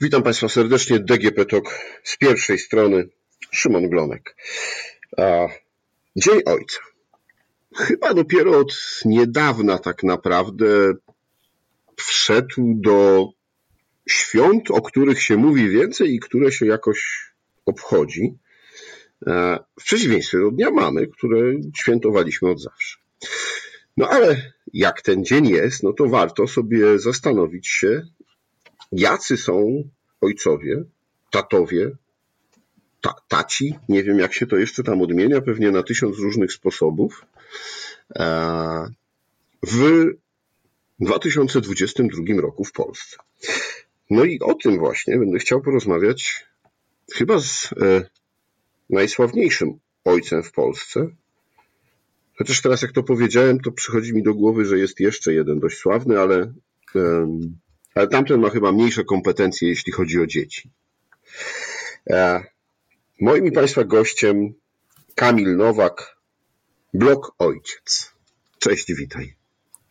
Witam Państwa serdecznie. DGP Talk z pierwszej strony. Szymon Glonek. Dzień Ojca. Chyba dopiero od niedawna tak naprawdę wszedł do świąt, o których się mówi więcej i które się jakoś obchodzi. W przeciwieństwie do Dnia Mamy, które świętowaliśmy od zawsze. No ale jak ten dzień jest, no to warto sobie zastanowić się, jacy są ojcowie, tatowie, ta, taci, nie wiem jak się to jeszcze tam odmienia, pewnie na tysiąc różnych sposobów, e, w 2022 roku w Polsce. No i o tym właśnie będę chciał porozmawiać chyba z e, najsławniejszym ojcem w Polsce. Chociaż teraz jak to powiedziałem, to przychodzi mi do głowy, że jest jeszcze jeden dość sławny, ale ale tamten ma chyba mniejsze kompetencje, jeśli chodzi o dzieci. E, moim i Państwa gościem Kamil Nowak, blog Ojciec. Cześć, witaj.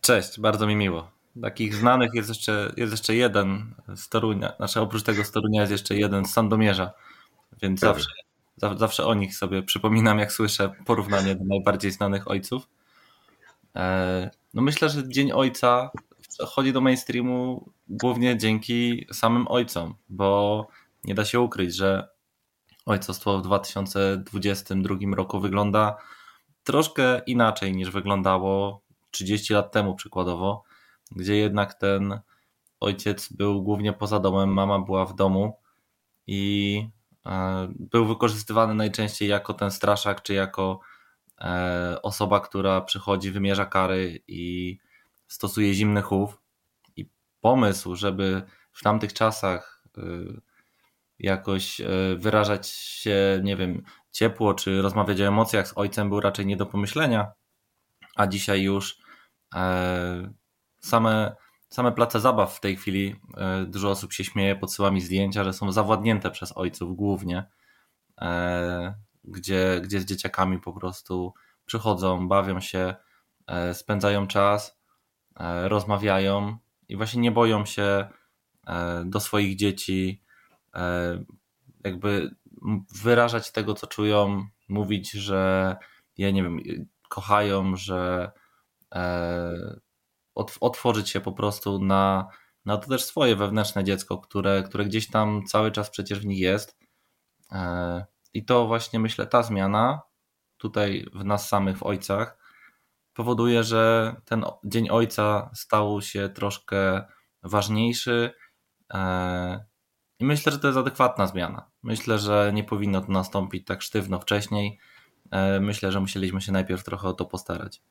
Cześć, bardzo mi miło. Takich znanych jest jeszcze, jest jeszcze jeden z Torunia, znaczy oprócz tego z Torunia jest jeszcze jeden z Sandomierza, więc tak. zawsze, zawsze o nich sobie przypominam, jak słyszę porównanie do najbardziej znanych ojców. E, no myślę, że Dzień Ojca chodzi do mainstreamu głównie dzięki samym ojcom, bo nie da się ukryć, że ojcostwo w 2022 roku wygląda troszkę inaczej niż wyglądało 30 lat temu przykładowo, gdzie jednak ten ojciec był głównie poza domem, mama była w domu i e, był wykorzystywany najczęściej jako ten straszak, czy jako e, osoba, która przychodzi, wymierza kary i stosuje zimny chów i pomysł, żeby w tamtych czasach y, jakoś y, wyrażać się, nie wiem, ciepło, czy rozmawiać o emocjach z ojcem był raczej nie do pomyślenia, a dzisiaj już e, same, same place zabaw w tej chwili, e, dużo osób się śmieje, podsyła mi zdjęcia, że są zawładnięte przez ojców głównie, e, gdzie, gdzie z dzieciakami po prostu przychodzą, bawią się, spędzają czas rozmawiają i właśnie nie boją się e, do swoich dzieci e, jakby wyrażać tego, co czują, mówić, że je, nie wiem, kochają, że otworzyć się po prostu na, na to też swoje wewnętrzne dziecko, które, które gdzieś tam cały czas przecież w nich jest. I to właśnie myślę, ta zmiana tutaj w nas samych, w ojcach, powoduje, że ten Dzień Ojca stał się troszkę ważniejszy. E, I myślę, że to jest adekwatna zmiana. Myślę, że nie powinno to nastąpić tak sztywno wcześniej. E, myślę, że musieliśmy się najpierw trochę o to postarać.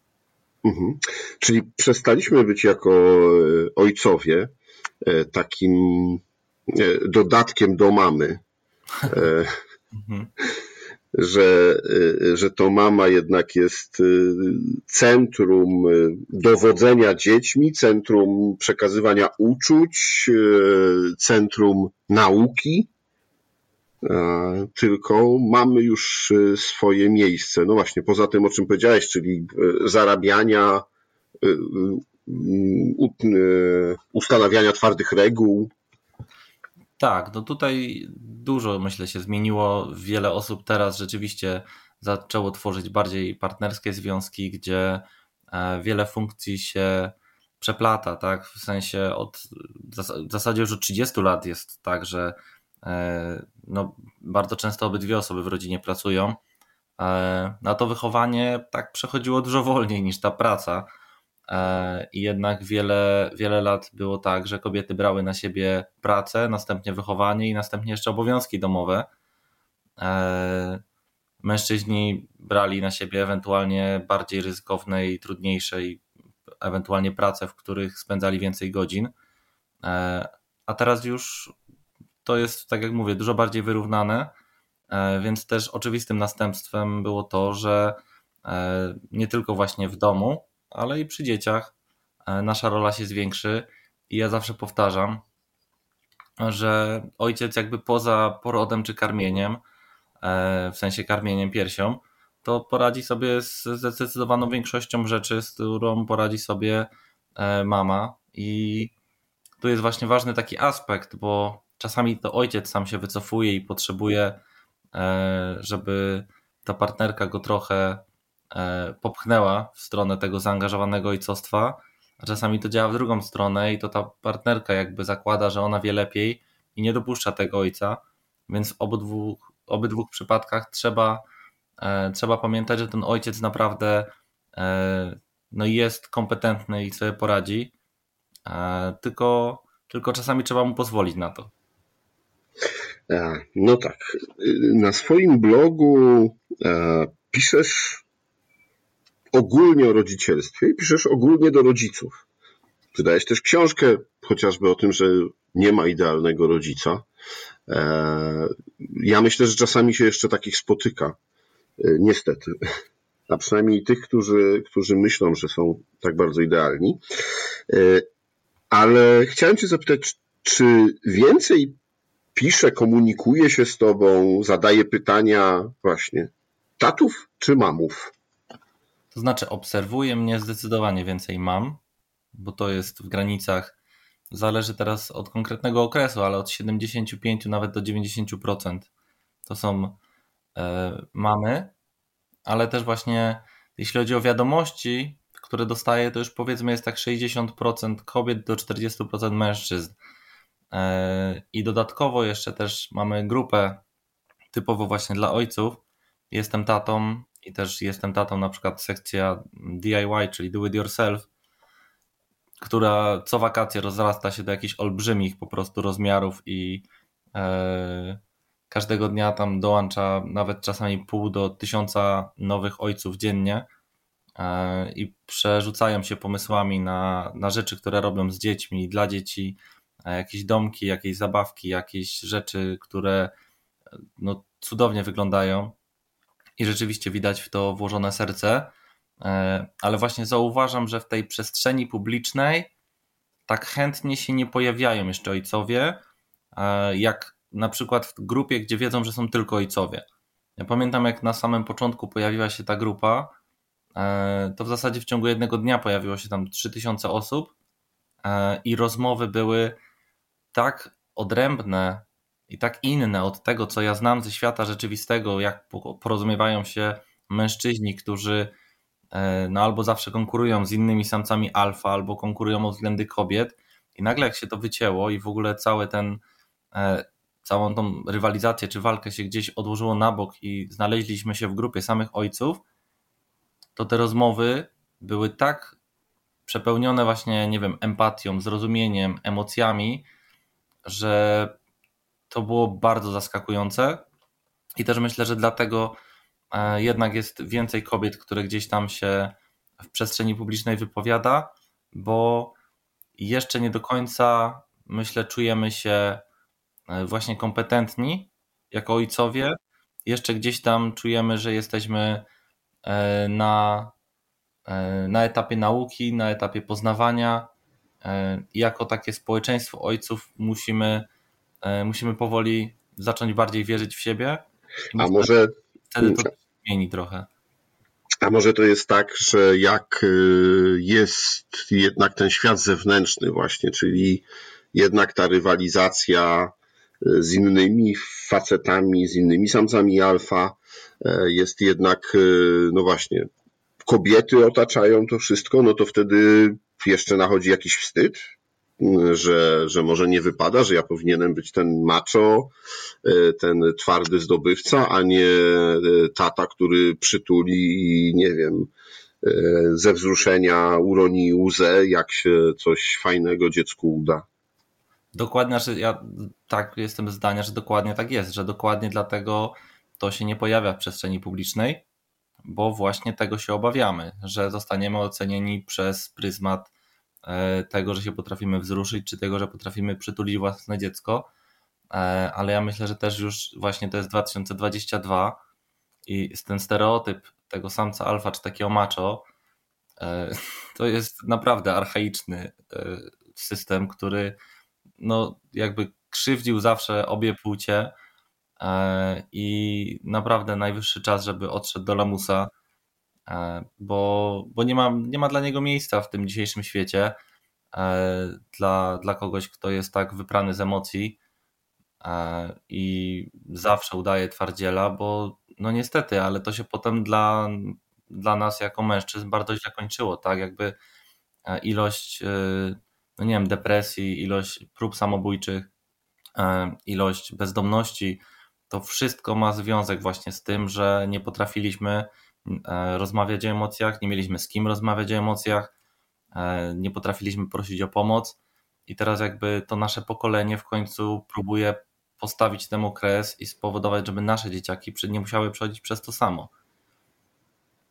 Mhm. Czyli przestaliśmy być jako e, ojcowie takim dodatkiem do mamy. Mhm że, y, że to mama jednak jest y, centrum y, dowodzenia dziećmi, centrum przekazywania uczuć, centrum nauki, tylko mamy już swoje miejsce. No właśnie, poza tym, o czym powiedziałeś, czyli zarabiania, ustanawiania twardych reguł, tak, no tutaj dużo myślę się zmieniło. Wiele osób teraz rzeczywiście zaczęło tworzyć bardziej partnerskie związki, gdzie e, wiele funkcji się przeplata, tak? W sensie od w zasadzie już od 30 lat jest tak, że e, no, bardzo często obydwie osoby w rodzinie pracują. E, na to wychowanie tak przechodziło dużo wolniej niż ta praca. E, I jednak wiele, wiele lat było tak, że kobiety brały na siebie pracę, następnie wychowanie i następnie jeszcze obowiązki domowe. E, mężczyźni brali na siebie ewentualnie bardziej ryzykowne i trudniejsze i ewentualnie prace, w których spędzali więcej godzin. E, a teraz już to jest, tak jak mówię, dużo bardziej wyrównane, więc też oczywistym następstwem było to, że nie tylko właśnie w domu, ale i przy dzieciach e, nasza rola się zwiększy. I ja zawsze powtarzam, że ojciec jakby poza porodem czy karmieniem, e, w sensie karmieniem piersią, to poradzi sobie z zdecydowaną większością rzeczy, z którą poradzi sobie e, mama. I tu jest właśnie ważny taki aspekt, bo czasami to ojciec sam się wycofuje i potrzebuje, żeby ta partnerka go trochę popchnęła w stronę tego zaangażowanego ojcostwa, a czasami to działa w drugą stronę i to ta partnerka jakby zakłada, że ona wie lepiej i nie dopuszcza tego ojca, więc w obydwu, obydwu przypadkach trzeba, e, trzeba pamiętać, że ten ojciec naprawdę e, no jest kompetentny i sobie poradzi, e, tylko, tylko czasami trzeba mu pozwolić na to. No tak. Na swoim blogu piszesz ogólnie o rodzicielstwie i piszesz ogólnie do rodziców. Wydajesz też książkę chociażby o tym, że nie ma idealnego rodzica. E, ja myślę, że czasami się jeszcze takich spotyka. E, niestety. A przynajmniej tych, którzy, którzy myślą, że są tak bardzo idealni. E, ale chciałem Cię zapytać, czy więcej pisze, komunikuje się z Tobą, zadaje pytania właśnie tatów czy mamów? To znaczy, obserwuje mnie zdecydowanie więcej mam, bo to jest w granicach, zależy teraz od konkretnego okresu, ale od 75 nawet do 90% to są e, mamy, ale też właśnie jeśli chodzi o wiadomości, które dostaję, to już powiedzmy jest tak 60% kobiet do 40% mężczyzn. E, I dodatkowo jeszcze też mamy grupę typowo właśnie dla ojców. Jestem tatą i też jestem tatą na przykład sekcja DIY, czyli do it yourself, która co wakacje rozrasta się do jakichś olbrzymich po prostu rozmiarów i e, każdego dnia tam dołącza nawet czasami pół do tysiąca nowych ojców dziennie e, i przerzucają się pomysłami na, na rzeczy, które robią z dziećmi, dla dzieci, e, jakieś domki, jakieś zabawki, jakieś rzeczy, które no, cudownie wyglądają i rzeczywiście widać w to włożone serce, e, ale właśnie zauważam, że w tej przestrzeni publicznej tak chętnie się nie pojawiają jeszcze ojcowie, e, jak na przykład w grupie, gdzie wiedzą, że są tylko ojcowie. Ja pamiętam, jak na samym początku pojawiła się ta grupa, e, to w zasadzie w ciągu jednego dnia pojawiło się tam 3000 osób i rozmowy były tak odrębne i tak inne od tego, co ja znam ze świata rzeczywistego, jak porozumiewają się mężczyźni, którzy e, no, albo zawsze konkurują z innymi samcami alfa, albo konkurują o względy kobiet. I nagle jak się to wycięło i w ogóle cały ten, e, całą tą rywalizację czy walkę się gdzieś odłożyło na bok i znaleźliśmy się w grupie samych ojców, to te rozmowy były tak przepełnione właśnie, nie wiem, empatią, zrozumieniem, emocjami, że to było bardzo zaskakujące i też myślę, że dlatego e, jednak jest więcej kobiet, które gdzieś tam się w przestrzeni publicznej wypowiada, bo jeszcze nie do końca myślę czujemy się e, właśnie kompetentni jako ojcowie. Jeszcze gdzieś tam czujemy, że jesteśmy e, na, na etapie nauki, na etapie poznawania. Jako takie społeczeństwo ojców musimy musimy powoli zacząć bardziej wierzyć w siebie. A może wtedy to zmieni trochę. A może to jest tak, że jak y, jest jednak ten świat zewnętrzny właśnie, czyli jednak ta rywalizacja y, z innymi facetami, z innymi samcami alfa y, jest jednak, no właśnie, kobiety otaczają to wszystko, no to wtedy jeszcze nachodzi jakiś wstyd, że, że może nie wypada, że ja powinienem być ten macho, e, ten twardy zdobywca, a nie e, tata, który przytuli i nie wiem, e, ze wzruszenia uroni łzę, jak się coś fajnego dziecku uda. Dokładnie, że ja tak jestem zdania, że dokładnie tak jest, że dokładnie dlatego to się nie pojawia w przestrzeni publicznej, bo właśnie tego się obawiamy, że zostaniemy ocenieni przez pryzmat tego, że się potrafimy wzruszyć, czy tego, że potrafimy przytulić własne dziecko, e, ale ja myślę, że też już właśnie to jest 2022 i ten stereotyp tego samca alfa, czy takiego macho, e, to jest naprawdę archaiczny system, który no jakby krzywdził zawsze obie płcie i naprawdę najwyższy czas, żeby odszedł do lamusa. E, bo, bo nie, ma, nie ma dla niego miejsca w tym dzisiejszym świecie. E, dla, dla kogoś, kto jest tak wyprany z emocji, i zawsze udaje twardziela, bo no niestety, ale to się potem dla, dla nas jako mężczyzn bardzo źle kończyło, tak? Jakby ilość, no nie wiem, depresji, ilość prób samobójczych, ilość bezdomności, to wszystko ma związek właśnie z tym, że nie potrafiliśmy e, rozmawiać o emocjach, nie mieliśmy z kim rozmawiać o emocjach, e, nie potrafiliśmy prosić o pomoc i teraz jakby to nasze pokolenie w końcu próbuje postawić temu kres i spowodować, żeby nasze dzieciaki nie musiały przechodzić przez to samo.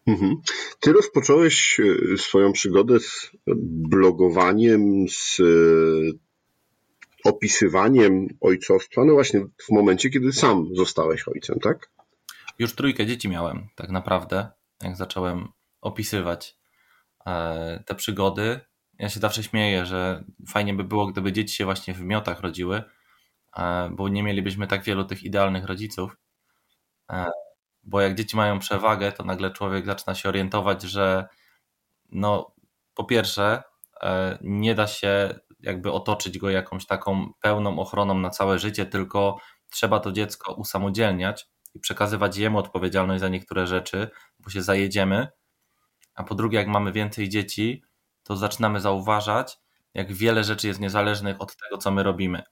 Mhm. Ty rozpocząłeś e, swoją przygodę z blogowaniem, z opisywaniem ojcostwa, no właśnie w momencie, kiedy sam zostałeś ojcem, tak? Już trójkę dzieci miałem, tak naprawdę, jak zacząłem opisywać e, te przygody. Ja się zawsze śmieję, że fajnie by było, gdyby dzieci się właśnie w miotach rodziły, e, bo nie mielibyśmy tak wielu tych idealnych rodziców. E, bo jak dzieci mają przewagę, to nagle człowiek zaczyna się orientować, że no, po pierwsze, nie da się jakby otoczyć go jakąś taką pełną ochroną na całe życie, tylko trzeba to dziecko usamodzielniać i przekazywać jemu odpowiedzialność za niektóre rzeczy, bo się zajedziemy. A po drugie, jak mamy więcej dzieci, to zaczynamy zauważać, jak wiele rzeczy jest niezależnych od tego, co my robimy.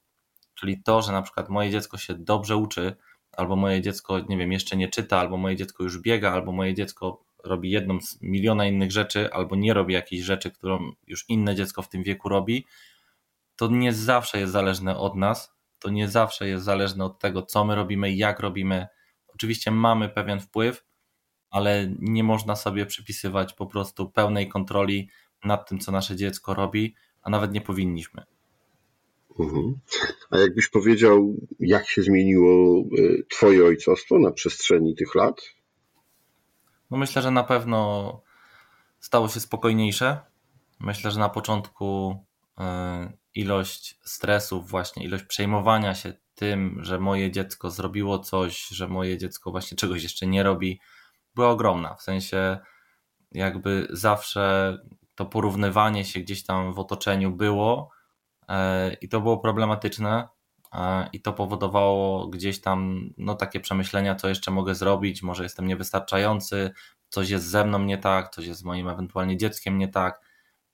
Czyli to, że na przykład moje dziecko się dobrze uczy, albo moje dziecko, nie wiem, jeszcze nie czyta, albo moje dziecko już biega, albo moje dziecko robi jedną z miliona innych rzeczy, albo nie robi jakiejś rzeczy, którą już inne dziecko w tym wieku robi, to nie zawsze jest zależne od nas, to nie zawsze jest zależne od tego, co my robimy, jak robimy. Oczywiście mamy pewien wpływ, ale nie można sobie przypisywać po prostu pełnej kontroli nad tym, co nasze dziecko robi, a nawet nie powinniśmy. Mhm. A jakbyś powiedział, jak się zmieniło y, Twoje ojcostwo na przestrzeni tych lat? No myślę, że na pewno stało się spokojniejsze. Myślę, że na początku y, ilość stresów, właśnie ilość przejmowania się tym, że moje dziecko zrobiło coś, że moje dziecko właśnie czegoś jeszcze nie robi, była ogromna. W sensie, jakby zawsze to porównywanie się gdzieś tam w otoczeniu było e, i to było problematyczne. E, I to powodowało gdzieś tam no, takie przemyślenia, co jeszcze mogę zrobić, może jestem niewystarczający, coś jest ze mną nie tak, coś jest z moim ewentualnie dzieckiem nie tak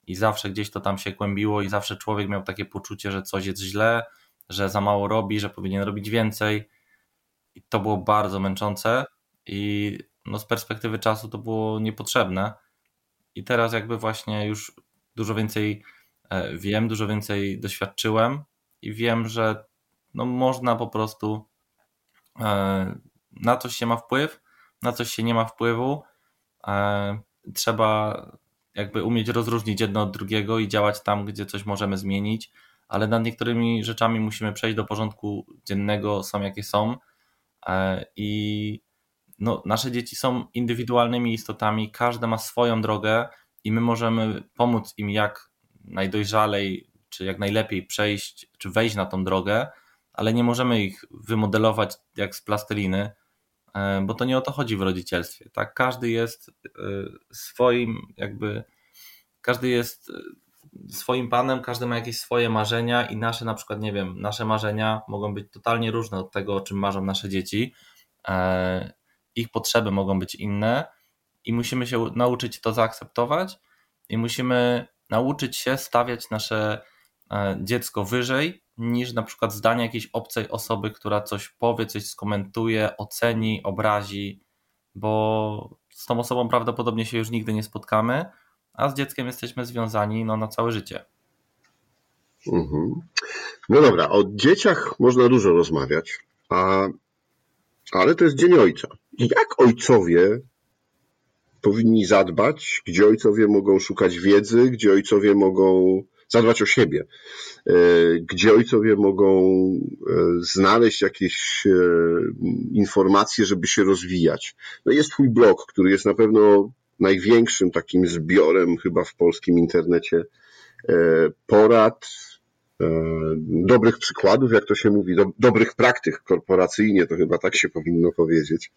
i zawsze gdzieś to tam się kłębiło i zawsze człowiek miał takie poczucie, że coś jest źle, że za mało robi, że powinien robić więcej. I to było bardzo męczące i no z perspektywy czasu to było niepotrzebne. I teraz jakby właśnie już dużo więcej e, wiem, dużo więcej doświadczyłem i wiem, że no można po prostu e, na coś się ma wpływ, na coś się nie ma wpływu. E, trzeba jakby umieć rozróżnić jedno od drugiego i działać tam, gdzie coś możemy zmienić, ale nad niektórymi rzeczami musimy przejść do porządku dziennego, są jakie są. E, I no, nasze dzieci są indywidualnymi istotami, każde ma swoją drogę i my możemy pomóc im jak najdojrzalej, czy jak najlepiej przejść, czy wejść na tą drogę, ale nie możemy ich wymodelować jak z plasteliny, E, bo to nie o to chodzi w rodzicielstwie. Tak? Każdy jest e, swoim, jakby, każdy jest swoim panem, każdy ma jakieś swoje marzenia i nasze, na przykład, nie wiem, nasze marzenia mogą być totalnie różne od tego, o czym marzą nasze dzieci. Ich potrzeby mogą być inne i musimy się nauczyć to zaakceptować i musimy nauczyć się stawiać nasze dziecko wyżej niż na przykład zdanie jakiejś obcej osoby, która coś powie, coś skomentuje, oceni, obrazi, bo z tą osobą prawdopodobnie się już nigdy nie spotkamy, a z dzieckiem jesteśmy związani no, na całe życie. Mhm. No dobra, o dzieciach można dużo rozmawiać, a, ale to jest Dzień Ojca. Jak ojcowie powinni zadbać, gdzie ojcowie mogą szukać wiedzy, gdzie ojcowie mogą zadbać o siebie, e, gdzie ojcowie mogą e, znaleźć jakieś e, informacje, żeby się rozwijać. No jest twój blog, który jest na pewno największym takim zbiorem chyba w polskim internecie porad, dobrych przykładów, jak to się mówi, do, dobrych praktyk korporacyjnie, to chyba tak się powinno powiedzieć.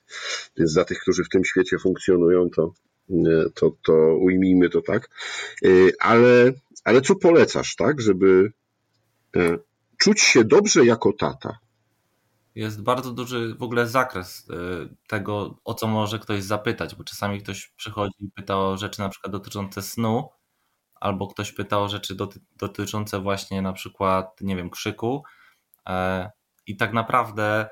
Więc dla tych, którzy w tym świecie funkcjonują, to, to, to ujmijmy to tak. Ale ale co polecasz, tak, żeby e, czuć się dobrze jako tata? Jest bardzo duży w ogóle zakres y, tego, o co może ktoś zapytać, bo czasami ktoś przychodzi i pyta o rzeczy na przykład dotyczące snu, albo ktoś pyta o rzeczy doty dotyczące właśnie na przykład, nie wiem, krzyku. E, I tak naprawdę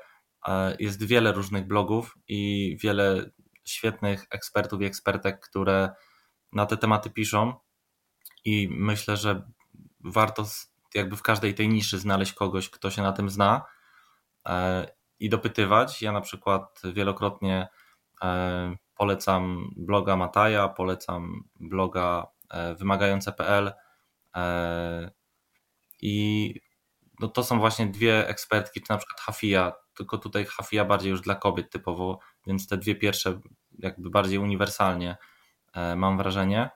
e, jest wiele różnych blogów i wiele świetnych ekspertów i ekspertek, które na te tematy piszą. I myślę, że warto jakby w każdej tej niszy znaleźć kogoś, kto się na tym zna e, i dopytywać. Ja na przykład wielokrotnie polecam bloga Mataja, polecam bloga E, wymagające.pl e, i no to są właśnie dwie ekspertki, czy na przykład Hafia, tylko tutaj Hafia bardziej już dla kobiet typowo, więc te dwie pierwsze jakby bardziej uniwersalnie e, mam wrażenie.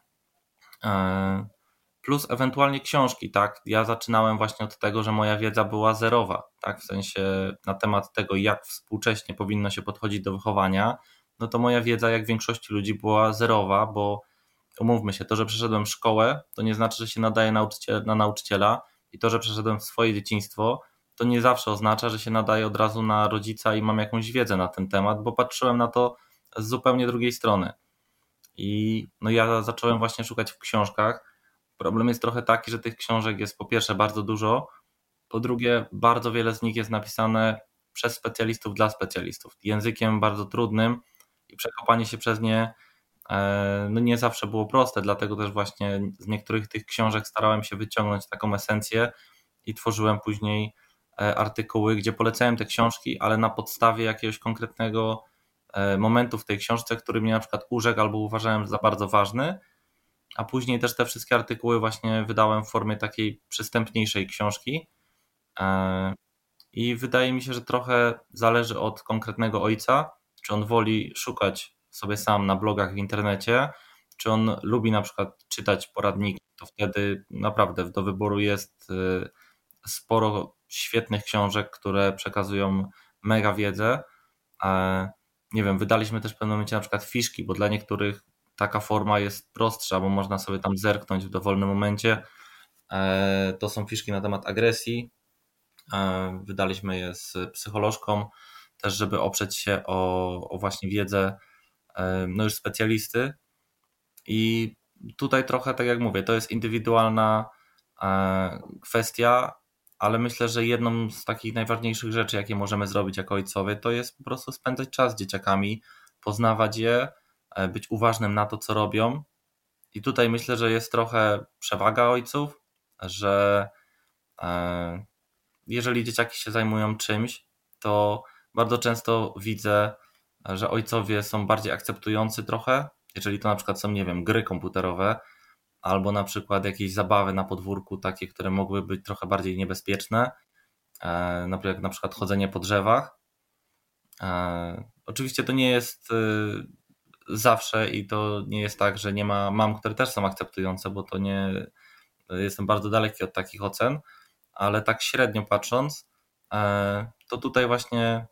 Plus ewentualnie książki, tak? Ja zaczynałem właśnie od tego, że moja wiedza była zerowa, tak? W sensie na temat tego, jak współcześnie powinno się podchodzić do wychowania, no to moja wiedza, jak większości ludzi, była zerowa, bo umówmy się, to, że przeszedłem szkołę, to nie znaczy, że się nadaje nauczyciel, na nauczyciela i to, że przeszedłem swoje dzieciństwo, to nie zawsze oznacza, że się nadaje od razu na rodzica i mam jakąś wiedzę na ten temat, bo patrzyłem na to z zupełnie drugiej strony. I no ja zacząłem właśnie szukać w książkach. Problem jest trochę taki, że tych książek jest po pierwsze bardzo dużo, po drugie bardzo wiele z nich jest napisane przez specjalistów dla specjalistów. Językiem bardzo trudnym i przekopanie się przez nie E, no nie zawsze było proste, dlatego też właśnie z niektórych tych książek starałem się wyciągnąć taką esencję i tworzyłem później e, artykuły, gdzie polecałem te książki, ale na podstawie jakiegoś konkretnego e, momentu w tej książce, który mnie na przykład urzekł albo uważałem za bardzo ważny, a później też te wszystkie artykuły właśnie wydałem w formie takiej przystępniejszej książki. I wydaje mi się, że trochę zależy od konkretnego ojca, czy on woli szukać sobie sam na blogach w internecie, czy on lubi na przykład czytać poradniki, to wtedy naprawdę do wyboru jest y, sporo świetnych książek, które przekazują mega wiedzę. Nie wiem, wydaliśmy też w pewnym momencie na przykład fiszki, bo dla niektórych taka forma jest prostsza, bo można sobie tam zerknąć w dowolnym momencie. E, to są fiszki na temat agresji. E, wydaliśmy je z psycholożką, też żeby oprzeć się o, o właśnie wiedzę no już specjalisty. I tutaj trochę, tak jak mówię, to jest indywidualna e, kwestia, ale myślę, że jedną z takich najważniejszych rzeczy, jakie możemy zrobić jako ojcowie, to jest po prostu spędzać czas z dzieciakami, poznawać je, e, być uważnym na to, co robią. I tutaj myślę, że jest trochę przewaga ojców, że e, jeżeli dzieciaki się zajmują czymś, to bardzo często widzę że ojcowie są bardziej akceptujący trochę, jeżeli to na przykład są, nie wiem, gry komputerowe, albo na przykład jakieś zabawy na podwórku, takie, które mogły być trochę bardziej niebezpieczne, e, na przykład chodzenie po drzewach. E, oczywiście to nie jest e, zawsze i to nie jest tak, że nie ma mam, które też są akceptujące, bo to nie jestem bardzo daleki od takich ocen, ale tak średnio patrząc, to tutaj właśnie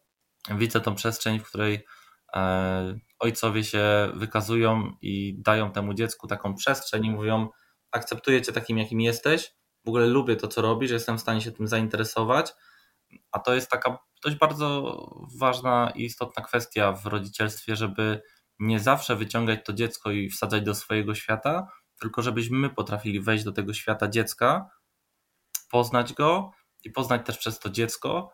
widzę tą przestrzeń, w której E, ojcowie się wykazują i dają temu dziecku taką przestrzeń i mówią: Akceptuję cię takim, jakim jesteś, w ogóle lubię to, co robisz, jestem w stanie się tym zainteresować. A to jest taka dość bardzo ważna i istotna kwestia w rodzicielstwie, żeby nie zawsze wyciągać to dziecko i wsadzać do swojego świata, tylko żebyśmy my potrafili wejść do tego świata dziecka, poznać go i poznać też przez to dziecko,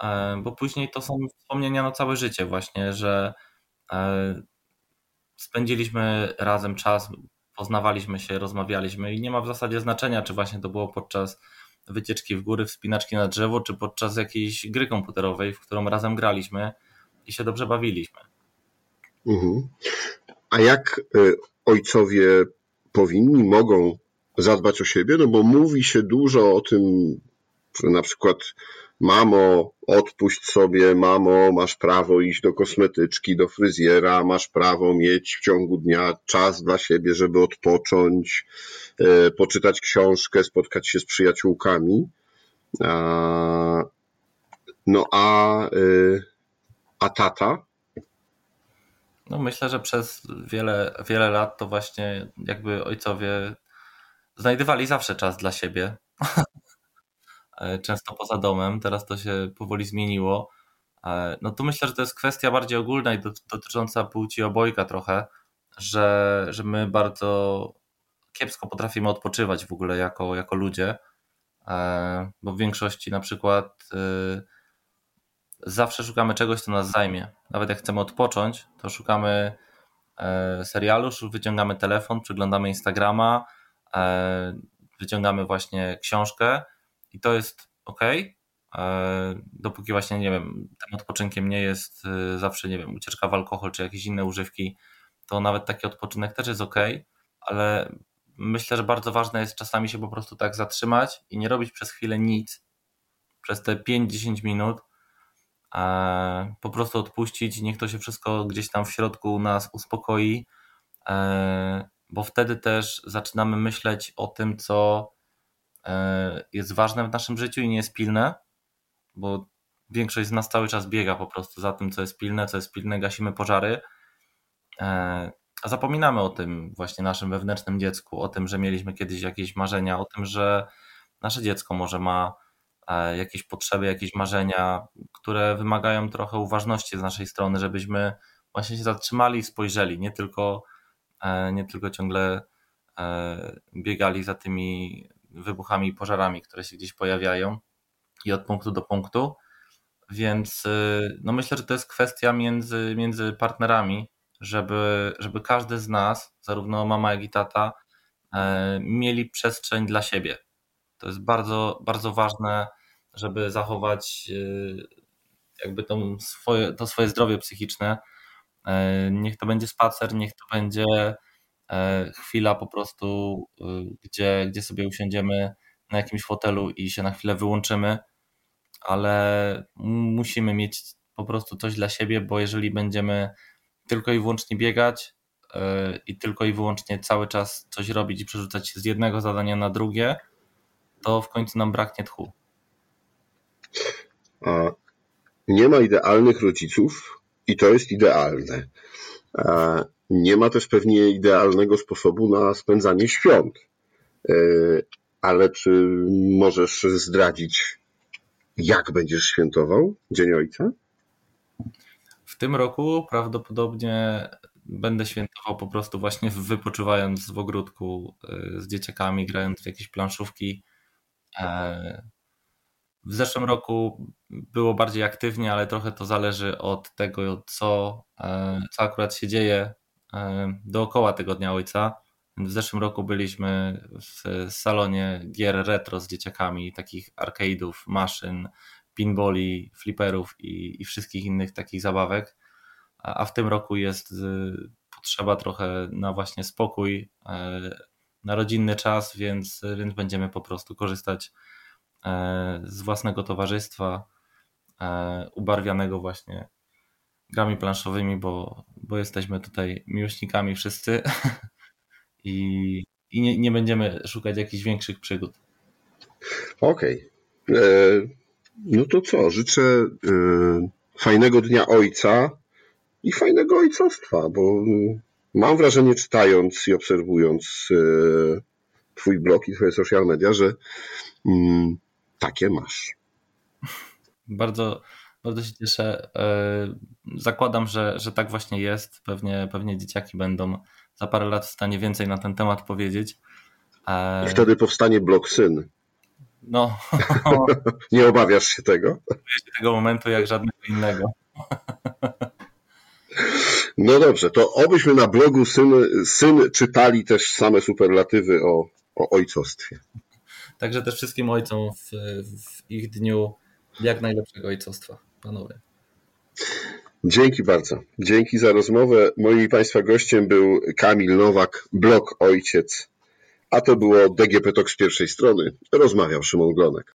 E, bo później to są wspomnienia na całe życie właśnie, że e, spędziliśmy razem czas, poznawaliśmy się, rozmawialiśmy i nie ma w zasadzie znaczenia, czy właśnie to było podczas wycieczki w góry, wspinaczki na drzewo, czy podczas jakiejś gry komputerowej, w którą razem graliśmy i się dobrze bawiliśmy. Mhm. A jak y, ojcowie powinni, mogą zadbać o siebie? No bo mówi się dużo o tym, że na przykład mamo, odpuść sobie, mamo, masz prawo iść do kosmetyczki, do fryzjera, masz prawo mieć w ciągu dnia czas dla siebie, żeby odpocząć, e, poczytać książkę, spotkać się z przyjaciółkami. No a, e, a tata? No myślę, że przez wiele, wiele lat to właśnie jakby ojcowie znajdowali zawsze czas dla siebie. E, często poza domem. Teraz to się powoli zmieniło. No tu myślę, że to jest kwestia bardziej ogólna i dotycząca płci obojga trochę, że, że my bardzo kiepsko potrafimy odpoczywać w ogóle jako, jako ludzie, e, bo w większości na przykład e, zawsze szukamy czegoś, co nas zajmie. Nawet jak chcemy odpocząć, to szukamy e, serialu, wyciągamy telefon, przeglądamy Instagrama, wyciągamy właśnie książkę i to jest ok, dopóki właśnie, nie wiem, tym odpoczynkiem nie jest zawsze, nie wiem, ucieczka w alkohol czy jakieś inne używki, to nawet taki odpoczynek też jest ok, ale myślę, że bardzo ważne jest czasami się po prostu tak zatrzymać i nie robić przez chwilę nic, przez te 5-10 minut, po prostu odpuścić, niech to się wszystko gdzieś tam w środku nas uspokoi, e, bo wtedy też zaczynamy myśleć o tym, co e, jest ważne w naszym życiu i nie jest pilne, bo większość z nas cały czas biega po prostu za tym, co jest pilne, co jest pilne, gasimy pożary. E, a zapominamy o tym właśnie naszym wewnętrznym dziecku, o tym, że mieliśmy kiedyś jakieś marzenia, o tym, że nasze dziecko może ma jakieś potrzeby, jakieś marzenia, które wymagają trochę uważności z naszej strony, żebyśmy właśnie się zatrzymali i spojrzeli, nie tylko, e, nie tylko ciągle e, biegali za tymi wybuchami i pożarami, które się gdzieś pojawiają i od punktu do punktu. Więc no myślę, że to jest kwestia między, między partnerami, żeby, żeby każdy z nas, zarówno mama, jak i tata, e, mieli przestrzeń dla siebie. To jest bardzo, bardzo ważne, żeby zachować e, jakby to swoje, to swoje zdrowie psychiczne. E, niech to będzie spacer, niech to będzie chwila po prostu, gdzie, gdzie sobie usiądziemy na jakimś fotelu i się na chwilę wyłączymy, ale musimy mieć po prostu coś dla siebie, bo jeżeli będziemy tylko i wyłącznie biegać e, i tylko i wyłącznie cały czas coś robić i przerzucać się z jednego zadania na drugie, to w końcu nam braknie tchu. Nie ma idealnych rodziców i to jest idealne. Nie ma też pewnie idealnego sposobu na spędzanie świąt. E, ale czy możesz zdradzić, jak będziesz świętował Dzień Ojca? W tym roku prawdopodobnie będę świętował po prostu właśnie wypoczywając w ogródku y, z dzieciakami, grając w jakieś planszówki. E, w zeszłym roku było bardziej aktywnie, ale trochę to zależy od tego, co, e, co akurat się dzieje e, dookoła tego Dnia Ojca. W zeszłym roku byliśmy w salonie gier retro z dzieciakami, takich arcade'ów, maszyn, pinballi, flipperów i, i wszystkich innych takich zabawek. A, w tym roku jest y, potrzeba trochę na właśnie spokój, na rodzinny czas, więc, więc będziemy po prostu korzystać e, z własnego towarzystwa, e, ubarwianego właśnie grami planszowymi, bo, bo jesteśmy tutaj miłośnikami wszyscy i, i nie, nie będziemy szukać jakichś większych przygód. Okej. Okay. No to co? Życzę fajnego dnia ojca i fajnego ojcostwa, bo mam wrażenie, czytając i obserwując y, Twój blog i Twoje social media, że mm, takie masz. Bardzo, bardzo się cieszę. Zakładam, że, że tak właśnie jest. Pewnie, pewnie dzieciaki będą za parę lat w stanie więcej na ten temat powiedzieć. I wtedy powstanie blog Syn. No. Nie obawiasz się tego? Obawiam się tego momentu jak żadnego innego. No dobrze, to obyśmy na blogu syn, syn czytali też same superlatywy o, o ojcostwie. Także też wszystkim ojcom w, w ich dniu jak najlepszego ojcostwa, panowie. Dzięki bardzo. Dzięki za rozmowę. Moim Państwa gościem był Kamil Nowak, blog Ojciec a to było DGP Talk z pierwszej strony. Rozmawiał Szymon Glonek.